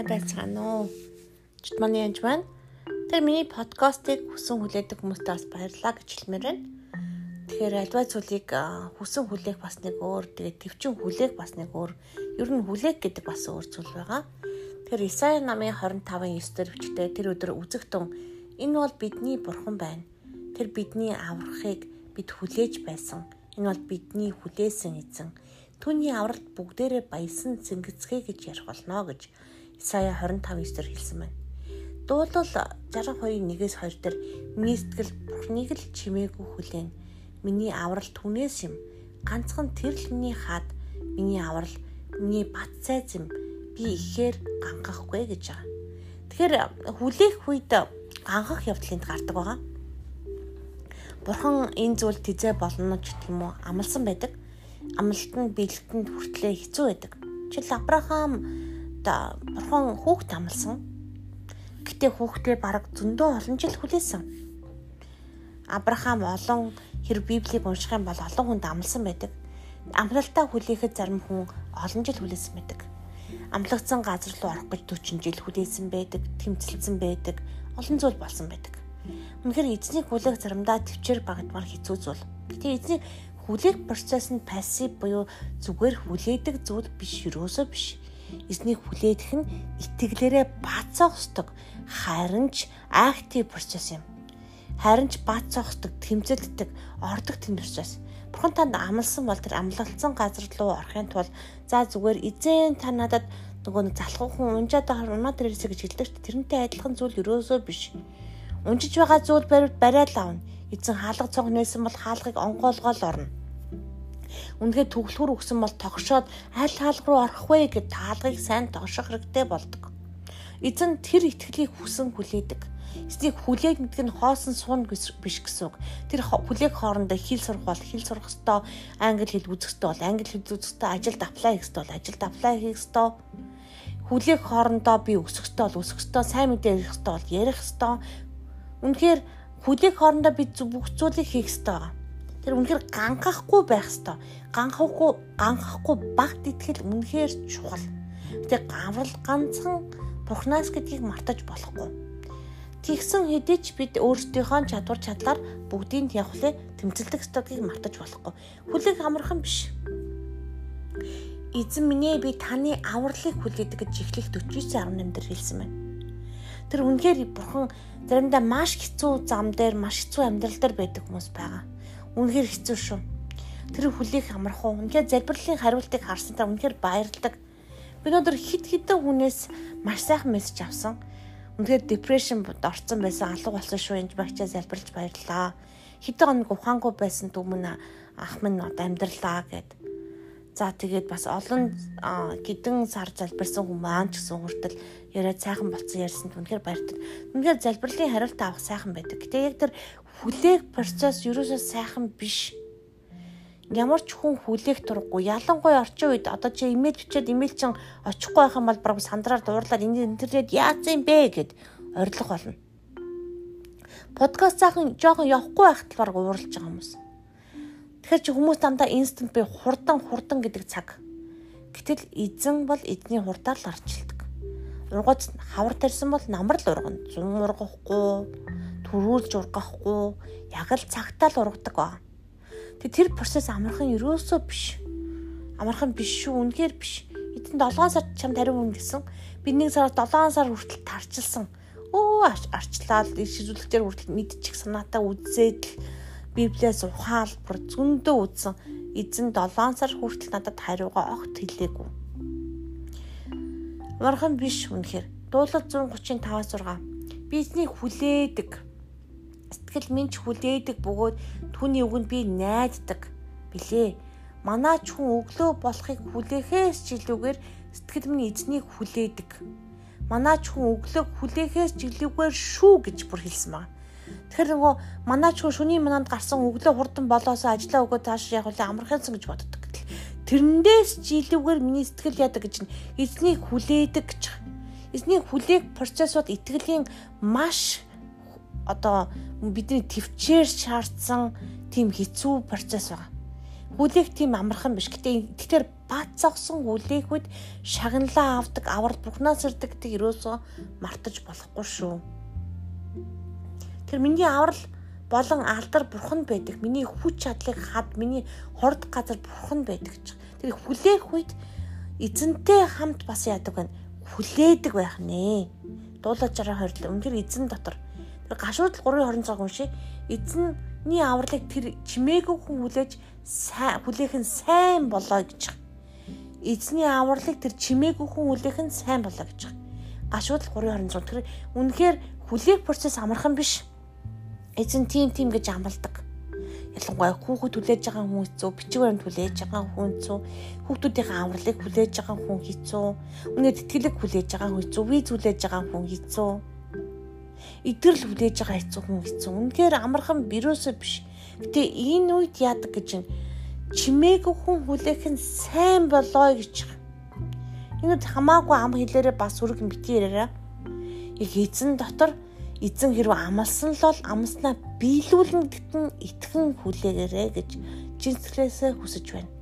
сайн байцгаана уу? Чит манай янж байна. Тэр миний подкастыг хүсэн хүлээдэг хүмүүстээ бас баярлалаа гэж хэлмээр байна. Тэгэхээр альва зүйлийг хүсэн хүлээх бас нэг өөр, тэгээд төвчин хүлээх бас нэг өөр. Ер нь хүлээх гэдэг бас өөр зүйл байгаа. Тэгэхээр Исая намын 25-ын 9-дэр бичдэг тэр өдөр үзэгтэн энэ бол бидний бурхан байна. Тэр бидний аврахыг бид хүлээж байсан. Энэ бол бидний хүлээсэн эзэн. Түүний авралт бүгдээрээ баясан зингэцгээ гэж ярих болно гэж Исая 25:9-дэр хэлсэн байна. Дуулал 62:1-2 дээр миний сэтгэл Бурхныг л чимээгүй хүлээн. Миний аврал түүнээс юм. Ганцхан тэр л миний хаад миний аврал миний бат цайз юм. Би ихээр ганхахгүй гэж байгаа. Тэгэхээр хүлээх үед ганхах явдлыг гардаг байгаа. Бурхан энэ зүйл тизээ болно ч гэх юм уу амлсан байдаг амлалт нь бэлгэнд хүртлээ хэцүү байдаг. Жишээл Авраам бурхан хүүхд амлсан. Гэтэ хүүхдээ бараг зөндөө олон жил хүлээсэн. Авраам олон хэрэг Библийг унших юм бол олон хүнд амлсан байдаг. Амлалтаа хүлээхэд зарим хүн олон жил хүлээсэн байдаг. Амлагдсан газар руу орох гэж 40 жил хүлээсэн байдаг, тэмцэлсэн байдаг, олон зүйл болсон байдаг. Үнэхээр эзнийг хүлээх заримдаа төвчээр багтмаар хэцүү зүйл. Гэтэ эзнийг Хүлээх процесс нь пассив буюу зүгээр хүлээдэг зүйл биш юусоо биш. Эзнийг хүлээдэх нь итгэлээрээ баацаахсдаг харин ч актив процесс юм. Харин ч баацаахсдаг, тэмцэлддэг, ордог тэм процесс. Бурхан танд амлсан бол тэр амлагдсан газар руу орохын тулд за зүгээр эзэн та надад нөгөө нэг залхуухан унжаад байгаа унаа дээрээс гэж хэлдэг чинь тэрнтэй адилхан зүйл ерөөсөө биш. Унжиж байгаа зүйл бариад авна. Эзэн хаалга цонх нээсэн бол хаалгыг онгоолгоол орно. Үнэхээр төгөлхөр өгсөн бол тогшоод аль хаалга руу орох вэ гэд таалгыг сайн тогшох хэрэгтэй болдог. Эзэн тэр итгэлийг хүсэн хүлээдэг. Эцнийг хүлээг гэдэг нь хоосон суун биш гэсэн үг. Тэр хүлээх хоорондоо хэл сурах бол хэл сурах ёстой, англи хэл үзэх ёстой бол англи хэл үзэх ёстой, ажилд аплай хийх ёстой бол ажилд аплай хийх ёстой. Хүлээх хоорондоо би өсөх ёстой бол өсөх ёстой, сайн мэдээ ярих ёстой бол ярих ёстой. Үнэхээр хүлээх хоорондоо би бүх зүйлийг хийх ёстой. Тэр үнэхээр ганхахгүй байх хэвээр. Ганхахгүй ганхахгүй багт итгэл үнэхээр чухал. Тэгээ гаврал ганцхан Бурханаас гэдгийг мартаж болохгүй. Тэгсэн хэдий ч бид өөрсдийнхөө чадвар чадлаар бүгдийг явахлаа тэмцэлдэг стадыг мартаж болохгүй. Хүлээг амархан биш. Эзэн минь ээ би таны авралыг хүлээдэг гэж эхлэх 49:18 дээр хэлсэн байна. Тэр үнэхээр бурхан заримдаа маш хэцүү зам дээр маш хэцүү амьдрал дээр байдаг хүмүүс байгаа. Үнэхээр хэцүү шүү. Тэр хүлээх амархан. Үнэхээр залбирлын хариултыг харсан та үнэхээр баярлдаг. Би өнөөдөр хит хитэн хүнээс маш сайхан мессеж авсан. Үнэхээр депрешн орцсон байсан алга болсон шүү энэ багчаа залбирлж баярлаа. Хитэн хоног ухаангүй байсан түмэн ах минь одоо амьдралаа гэд. За тэгээд бас олон гидэн сар залбирсан хүмүүс маань ч гэсэн хүртэл яриад сайхан болцсон ярьсанд үнэхээр баяртай. Үнэхээр залбирлын хариулт авах сайхан байдаг. Гэтэ яг тэр хүлээх процесс ерөөсөө сайхан биш. Ямар ч хүн хүлээх турггүй. Ялангуяа орчин үед одоо чи имэйл бичээд имэйл чин очихгүй байх юм бол баг сандраар дуурлаад энэ интернет яац юм бэ гэд орилох болно. Подкаст цаахан жоохон явахгүй байхад баг ууралж байгаа хүмүүс. Тэгэхээр чи хүмүүс дандаа инстант би хурдан хурдан гэдэг цаг. Гэтэл эзэн бол эзний хурдаар л арчилдаг. Ургац хавар тарьсан бол намар л ургана. Зун ургахгүй төрүүлж ургахгүй яг л цагтаа л ургадаг ба. Тэг тэр процесс амархан ерөөсөө биш. Амархан биш шүү, үнэхээр биш. Эдэн 7 сар чамд хариу өгнө гэсэн. Би 1 сараас 7 сар хүртэл тарчилсан. Өө арчлаад шизүүлэгчээр хүртэл мэдчих санаатай үзээд л Библиэс ухаал бүр зөндөө үзсэн. Эзэн 7 сар хүртэл надад хариугаа огт хэлээгүй. Амархан биш үнэхээр. Дуулал 135-аас 6. Бизнесийг хүлээдэг Сэтгэл минь ч хүлээдэг бөгөөд түүний үгэнд би найддаг билээ. Манаач хүн өглөө болохыг хүлээхээс ч илүүгээр сэтгэл минь эзнийг хүлээдэг. Манаач хүн өглөө хүлээхээс ч илүүгээр шүү гэж бүр хэлсэн байна. Тэгэхээр нөгөө манаач хүн шүний мананд гарсан өглөө хурдан болоосоо ажиллаа өгөө тааш яг үл амархансан гэж боддог. Тэрнээс ч илүүгээр миний сэтгэл яадаг гэж эзнийг хүлээдэг гэж. Эзнийг хүлээх процессууд итгэлийн маш одоо бидний төвчээр шаардсан тийм хэцүү процесс байгаа. Хүлээх тийм амархан биш. Гэтэ тэгэхээр бат зогсон хүлээхүйд шагналаа авдаг, авар бурхнаас ирдэг гэдэг ерөөсөө мартаж болохгүй шүү. Тэр миний аврал болон алдар бурхан байдаг. Миний хүч чадлыг хад, миний хорд газар бурхан байдаг гэж. Тэр хүлээх үед эзэнтэй хамт бас яадаг байна. Хүлээдэг байх нэ. Дуулаад жараа хоёрлоо. Үнэхээр эзэн дотор. Тэр гашуудл 3:26 унши. Эзэнний авралыг тэр чимээгүй хүн хүлээж сайн хүлээх нь сайн болоо гэж. Эзний авралыг тэр чимээгүй хүн хүлээх нь сайн болоо гэж. Гашууд 326 тэр үнэхээр хүлээх процесс амархан биш. Эзэн тийм тийм гэж амлдаг. Ялангуяа хүүхэд хүлээж байгаа хүн хэцүү, бичиг баримт хүлээж байгаа хүн хэцүү, хүүхдүүдийн авралыг хүлээж байгаа хүн хэцүү, үнээр тэтгэлэг хүлээж байгаа хүн хэцүү, виз хүлээж байгаа хүн хэцүү. Идрэл хүлээж байгаа хэцүү хүн хэцүү. Үнэхээр амархан вирусээ биш Гэтэ энэ үед яадаг гэж чимээгүй хүн хүлээх нь сайн болоо гэж. Энэ хамаагүй ам хэлээрээ бас үргэн бити яриараа. Яг эзэн дотор эзэн хэрв амлсан л бол амснаа биелүүлнэ гэтэн итгэн хүлээгээрэй гэж жинсгэлээсээ хүсэж байна.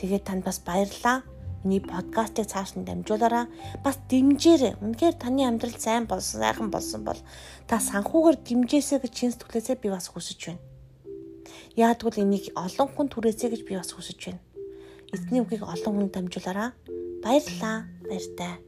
Тэгээд танд бас баярлалаа. Миний подкастыг цааш нь дамжуулаарай. Бас дэмжээрэй. Үнэхээр таны амьдрал сайн болсон, сайхан болсон бол та санхүүгээр дэмжээсэй гэж чин сэтгүүлээсээ би бас хүсэж байна. Яагтвэл энийг олон хүн түрээсэй гэж би бас хүсэж байна. Эзний үгийг олон хүнд дамжуулаарай. Баярлалаа. Баяртай.